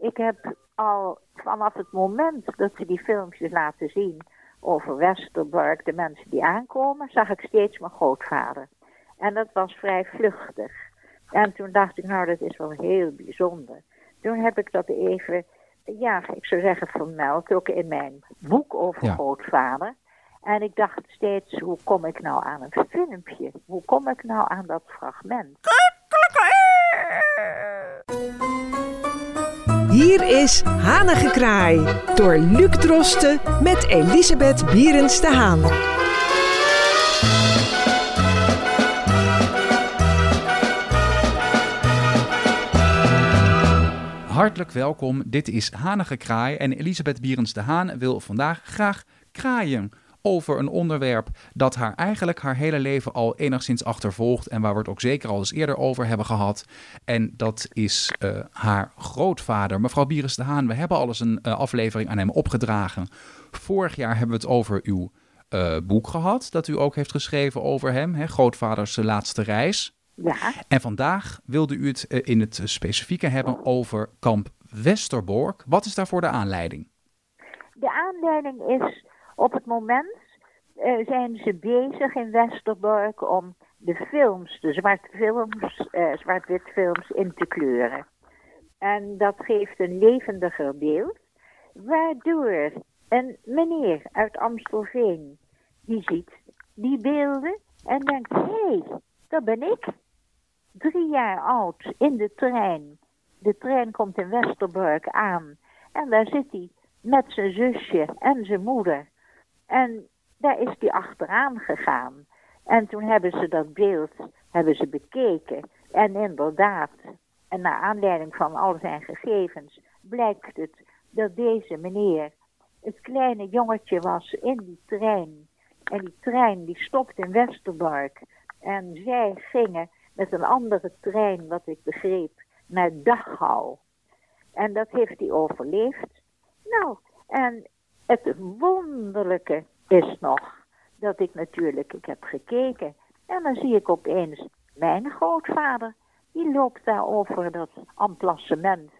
Ik heb al vanaf het moment dat ze die filmpjes laten zien over Westerbork, de mensen die aankomen, zag ik steeds mijn grootvader. En dat was vrij vluchtig. En toen dacht ik, nou, dat is wel heel bijzonder. Toen heb ik dat even, ja, ik zou zeggen vermeld, ook in mijn boek over Ja. grootvader. En ik dacht steeds, hoe kom ik nou aan een filmpje? Hoe kom ik nou aan dat fragment? Hier is Hanengekraai door Luc Drosten met Elisabeth Bierens de Haan. Hartelijk welkom, dit is Hanige Kraai en Elisabeth Bierens de Haan wil vandaag graag kraaien over een onderwerp dat haar eigenlijk haar hele leven al enigszins achtervolgt en waar we het ook zeker al eens eerder over hebben gehad. En dat is eh, haar grootvader, mevrouw Bierens de Haan. We hebben al eens een eh, aflevering aan hem opgedragen. Vorig jaar hebben we het over uw eh, boek gehad, dat u ook heeft geschreven over hem, hè, Grootvaders laatste reis. Ja, En vandaag wilde u het in het specifieke hebben over kamp Westerbork. Wat is daarvoor de aanleiding? de aanleiding is op het moment eh, zijn ze bezig in Westerbork om de films, de zwart films, eh, zwart-wit films in te kleuren. En dat geeft een levendiger beeld, waardoor een meneer uit Amstelveen die ziet die beelden en denkt, hé, hey, dat ben ik. Drie jaar oud in de trein. De trein komt in Westerbork aan en daar zit hij met zijn zusje en zijn moeder. En daar is hij achteraan gegaan. En toen hebben ze dat beeld hebben ze bekeken. En inderdaad, en naar aanleiding van al zijn gegevens, blijkt het dat deze meneer het kleine jongetje was in die trein. En die trein die stopt in Westerbork. En zij gingen met een andere trein, wat ik begreep, naar Dachau. En dat heeft hij overleefd. Nou, en het wonderlijke is nog dat ik natuurlijk, ik heb gekeken en dan zie ik opeens mijn grootvader. Die loopt daar over dat emplacement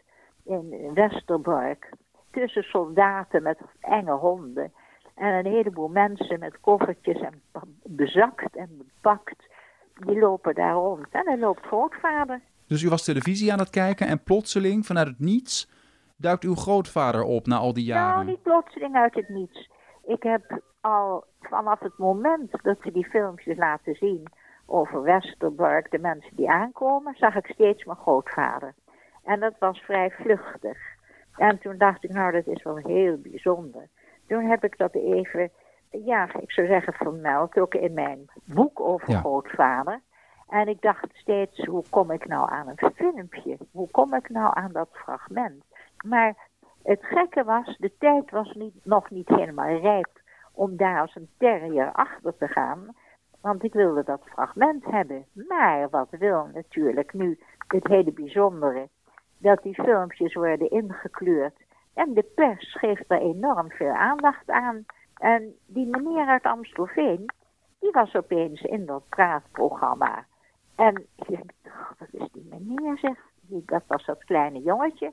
in Westerbork. Tussen soldaten met enge honden. En een heleboel mensen met koffertjes en bezakt en bepakt. Die lopen daar rond. En dan loopt grootvader. Dus u was televisie aan het kijken en plotseling vanuit het niets duikt uw grootvader op na al die Nou, jaren. niet plotseling uit het niets. Ik heb al vanaf het moment dat ze die filmpjes laten zien over Westerbork, de mensen die aankomen, zag ik steeds mijn grootvader. En dat was vrij vluchtig. En toen dacht ik, nou, dat is wel heel bijzonder. Toen heb ik dat even, ja, ik zou zeggen vermeld, ook in mijn boek over Ja. grootvader. En ik dacht steeds, hoe kom ik nou aan een filmpje? Hoe kom ik nou aan dat fragment? Maar het gekke was, de tijd was niet, nog niet helemaal rijp om daar als een terrier achter te gaan. Want ik wilde dat fragment hebben. Maar wat wil natuurlijk nu het hele bijzondere, dat die filmpjes worden ingekleurd. En de pers geeft er enorm veel aandacht aan. En die meneer uit Amstelveen, die was opeens in dat praatprogramma. En ik "Oh, wat is die meneer zeg? Dat was dat kleine jongetje.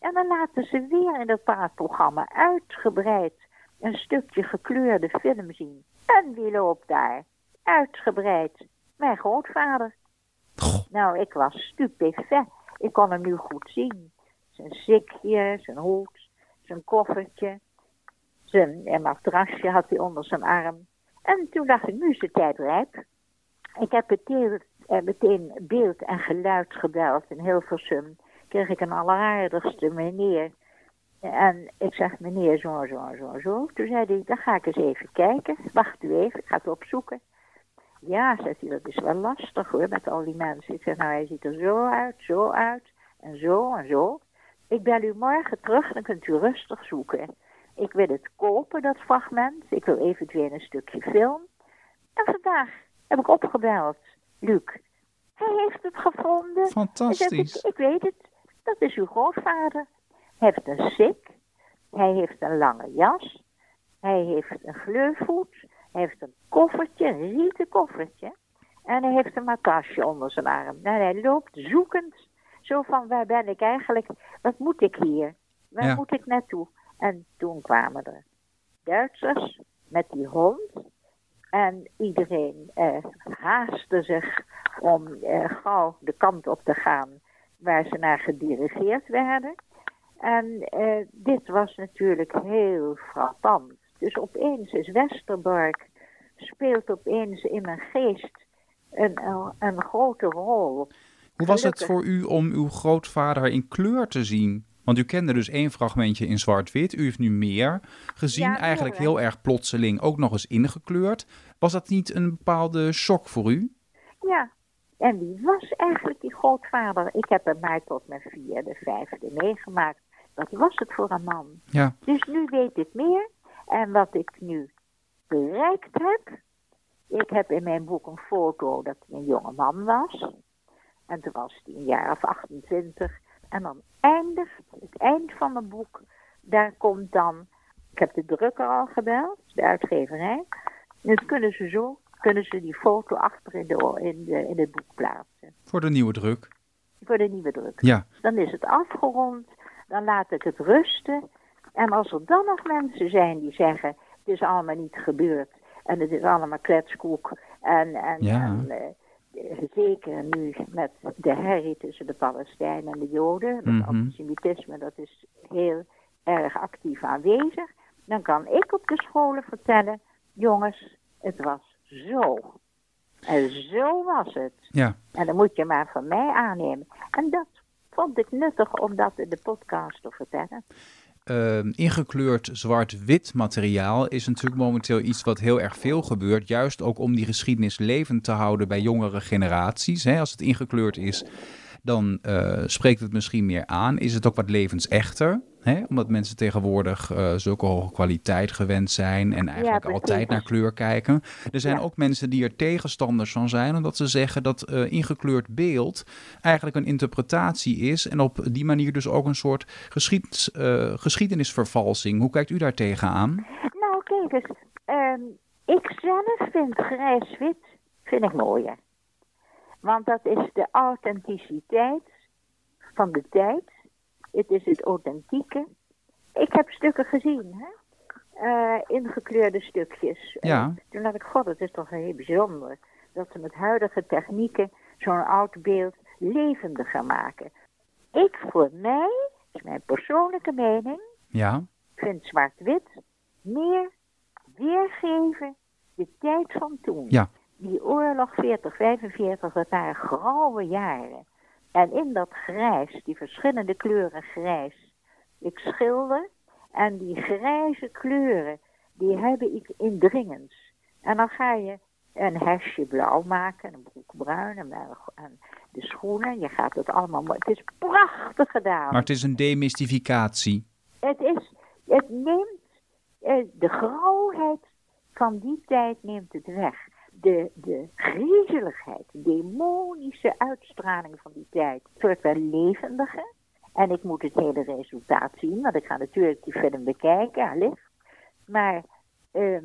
En dan laten ze weer in dat praatprogramma uitgebreid een stukje gekleurde film zien. En wie loopt daar? Uitgebreid. Mijn grootvader. Goh. Nou, ik was stupefait. Ik kon hem nu goed zien. Zijn zikje, zijn hoed, zijn koffertje. Zijn een matrasje had hij onder zijn arm. En toen dacht ik, nu is de tijd rijp. Ik heb meteen, eh, meteen beeld en geluid gebeld in Hilversum. Kreeg ik een alleraardigste meneer. En ik zeg, meneer, zo, zo, zo, zo. Toen zei hij, dan ga ik eens even kijken. Wacht u even, ik ga het opzoeken. Ja, zegt hij, dat is wel lastig hoor, met al die mensen. Ik zeg, nou, hij ziet er zo uit, zo uit, en zo en zo. Ik bel u morgen terug, dan kunt u rustig zoeken. Ik wil het kopen, dat fragment. Ik wil eventueel een stukje film. En vandaag heb ik opgebeld, Luc. Hij heeft het gevonden. Ik, Fantastisch. ik, ik weet het, dat is uw grootvader. Hij heeft een sik, hij heeft een lange jas, hij heeft een gleufvoet, hij heeft een koffertje, een rieten koffertje. En hij heeft een matrasje onder zijn arm. En hij loopt zoekend Zo van, waar ben ik eigenlijk? Wat moet ik hier? Waar Ja. moet ik naartoe? En toen kwamen er Duitsers met die hond. En iedereen eh, haastte zich om eh, gauw de kant op te gaan waar ze naar gedirigeerd werden. En eh, dit was natuurlijk heel frappant. Dus opeens is Westerbork, speelt opeens in mijn geest een, een, grote rol. Hoe was het voor u om uw grootvader in kleur te zien? Want u kende dus één fragmentje in zwart-wit. U heeft nu meer gezien, Ja, eigenlijk heel erg plotseling, ook nog eens ingekleurd. Was dat niet een bepaalde shock voor u? Ja, en wie was eigenlijk die grootvader? Ik heb hem maar tot mijn vierde, vijfde meegemaakt. Wat was het voor een man? Ja, Dus nu weet ik meer. En wat ik nu bereikt heb. Ik heb in mijn boek een foto dat hij een jonge man was. En toen was hij een jaar of 28. En dan eindigt het eind van mijn boek. Daar komt dan. Ik heb de drukker al gebeld, de uitgeverij. Dus kunnen ze zo kunnen ze die foto achter in, de, in, de, in het boek plaatsen. voor de nieuwe druk. Voor de nieuwe druk. Ja, Dan is het afgerond. Dan laat ik het rusten. En als er dan nog mensen zijn die zeggen: het is allemaal niet gebeurd. En het is allemaal kletskoek. En, en, Ja. en eh, zeker nu met de herrie tussen de Palestijnen en de Joden. Dat Mhm. antisemitisme dat is heel erg actief aanwezig. Dan kan ik op de scholen vertellen: jongens, het was zo. En zo was het. ja. En dan moet je maar van mij aannemen. En dat vond ik nuttig om dat in de podcast te vertellen. Ehm, ingekleurd zwart-wit materiaal is natuurlijk momenteel iets wat heel erg veel gebeurt. Juist ook om die geschiedenis levend te houden bij jongere generaties. Hè. Als het ingekleurd is, dan eh, spreekt het misschien meer aan. Is het ook wat levensechter? Hè? Omdat mensen tegenwoordig eh, zulke hoge kwaliteit gewend zijn en eigenlijk altijd naar kleur kijken. Er zijn Ja. ook mensen die er tegenstanders van zijn, omdat ze zeggen dat eh, ingekleurd beeld eigenlijk een interpretatie is en op die manier dus ook een soort geschied, eh, geschiedenisvervalsing. Hoe kijkt u daar tegenaan? Nou, kijk ehm, ik zelf vind grijs-wit vind ik mooier. Want dat is de authenticiteit van de tijd. Het is het authentieke. Ik heb stukken gezien, hè? Eh, ingekleurde stukjes. Ja. Eh, toen dacht ik, god, het is toch heel bijzonder dat ze met huidige technieken zo'n oud beeld levendiger maken. Ik voor mij, is mijn persoonlijke mening, Ja, vind zwart-wit meer weergeven de tijd van toen. Ja. Die oorlog 40, 45, dat waren grauwe jaren. En in dat grijs, die verschillende kleuren grijs, ik schilder. En die grijze kleuren, die hebben iets indringends. En dan ga je een hesje blauw maken, een broek bruin en, de schoenen. Je gaat het allemaal. Het is prachtig gedaan. maar het is een demystificatie. Het, is, het neemt eh, de grauwheid van die tijd neemt het weg. De, de griezeligheid, de demonische uitstraling van die tijd. Wordt wel levendiger. En ik moet het hele resultaat zien, want ik ga natuurlijk die film bekijken, allicht. Maar ehm,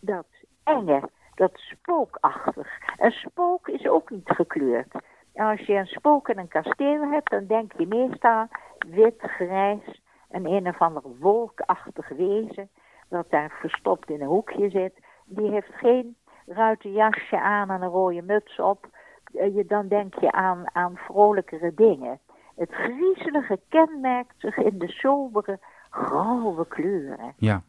dat enge, dat spookachtig. Een spook is ook niet gekleurd. Als je een spook in een kasteel hebt, dan denk je meestal wit, grijs, een een of ander wolkachtig wezen dat daar verstopt in een hoekje zit. Die heeft geen ruiten jasje aan en een rode muts op. Eh, je, dan denk je aan, aan vrolijkere dingen. Het griezelige kenmerkt zich in de sobere, grauwe kleuren. Ja.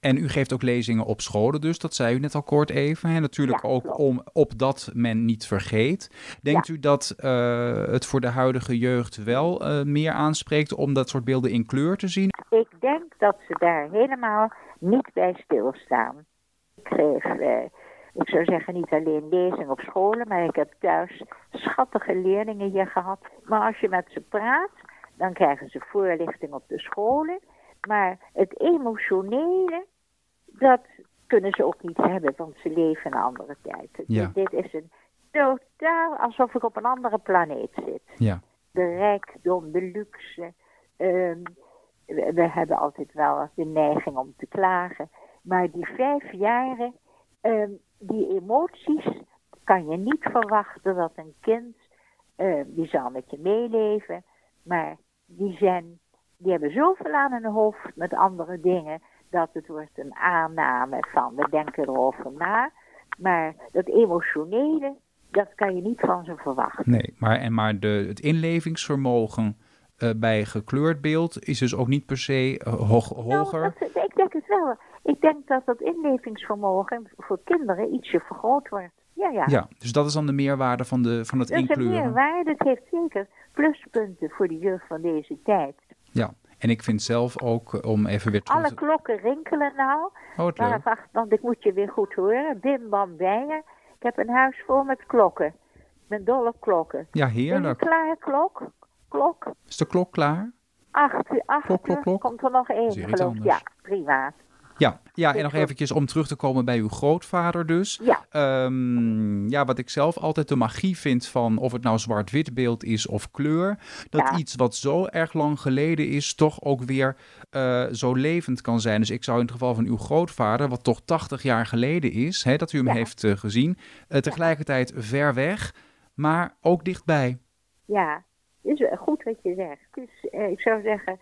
En u geeft ook lezingen op scholen dus, dat zei u net al kort even. En natuurlijk Ja, ook om opdat men niet vergeet. Denkt u dat eh, het voor de huidige jeugd wel eh, meer aanspreekt om dat soort beelden in kleur te zien? Ik denk dat ze daar helemaal niet bij stilstaan. Ik geef, eh, ik zou zeggen, niet alleen lezing op scholen, maar ik heb thuis schattige leerlingen hier gehad. Maar als je met ze praat, dan krijgen ze voorlichting op de scholen. Maar het emotionele, dat kunnen ze ook niet hebben, want ze leven in een andere tijd. Ja. Dit is een totaal alsof ik op een andere planeet zit Ja. de rijkdom, de luxe. Ehm, we, we hebben altijd wel de neiging om te klagen. Maar die vijf jaren, ehm, die emoties, kan je niet verwachten dat een kind eh, die zal met je meeleven. Maar die, zijn, die hebben zoveel aan hun hoofd met andere dingen, dat het wordt een aanname van we denken erover na. Maar dat emotionele, dat kan je niet van ze verwachten. Nee, maar, en maar de, het inlevingsvermogen uh, bij gekleurd beeld is dus ook niet per se uh, hoog, hoger. Nou, dat, ik denk het wel. Ik denk dat dat inlevingsvermogen voor kinderen ietsje vergroot wordt. Ja, ja. ja, dus dat is dan de meerwaarde van, de, van het inkleuren. Dat is meerwaarde. Het heeft zeker pluspunten voor de jeugd van deze tijd. Ja, en ik vind zelf ook, eh, om even weer terug Alle klokken rinkelen nou. Oh, leuk. Wacht, want ik moet je weer goed horen. Bim, bam, bijen. Ik heb een huis vol met klokken. Met dolle klokken. Ja, heerlijk. Je klaar, klok? Klok? Is de klok klaar? Acht, acht Klok, klok, klok. komt er nog één, is geloof. Ja, prima. Ja, ja, en nog eventjes om terug te komen bij uw grootvader dus. Ja. Ehm, ja, wat ik zelf altijd de magie vind van of het nou zwart-wit beeld is of kleur, dat Ja. iets wat zo erg lang geleden is, toch ook weer eh, zo levend kan zijn. Dus ik zou in het geval van uw grootvader, wat toch 80 jaar geleden is, hè, dat u hem Ja. heeft eh, gezien, eh, tegelijkertijd ver weg, maar ook dichtbij. Ja, is goed wat je zegt. Dus ik zou zeggen,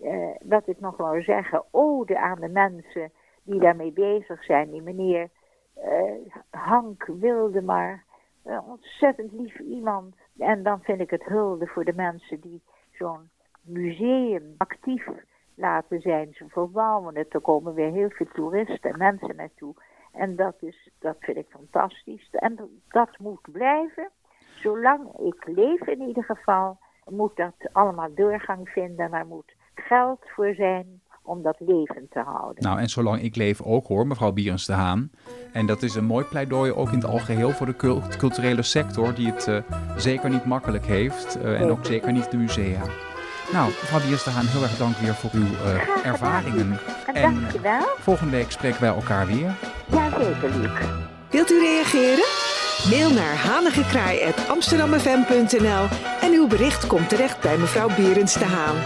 eh, wat ik nog wou zeggen, ode aan de mensen die daarmee bezig zijn. Die meneer eh, Hank Wildemar, een ontzettend lief iemand. En dan vind ik het hulde voor de mensen die zo'n museum actief laten zijn. Ze verbouwen het, er komen weer heel veel toeristen en mensen naartoe. En dat, is, dat vind ik fantastisch. En dat moet blijven. Zolang ik leef in ieder geval, moet dat allemaal doorgang vinden. Daar moet geld voor zijn om dat levend te houden. Nou, en zolang ik leef ook hoor, mevrouw Bierens de Haan. En dat is een mooi pleidooi ook in het algeheel voor de cul- culturele sector, die het eh, zeker niet makkelijk heeft. eh, en ook zeker niet de musea. Nou, mevrouw Bierens de Haan, heel erg dank weer voor uw eh, ervaringen. En En dankjewel. volgende week spreken wij elkaar weer. Jazeker, Luc. Wilt u reageren? Mail naar hanigekraai.amsterdammefm.nl en uw bericht komt terecht bij mevrouw Berends de Haan.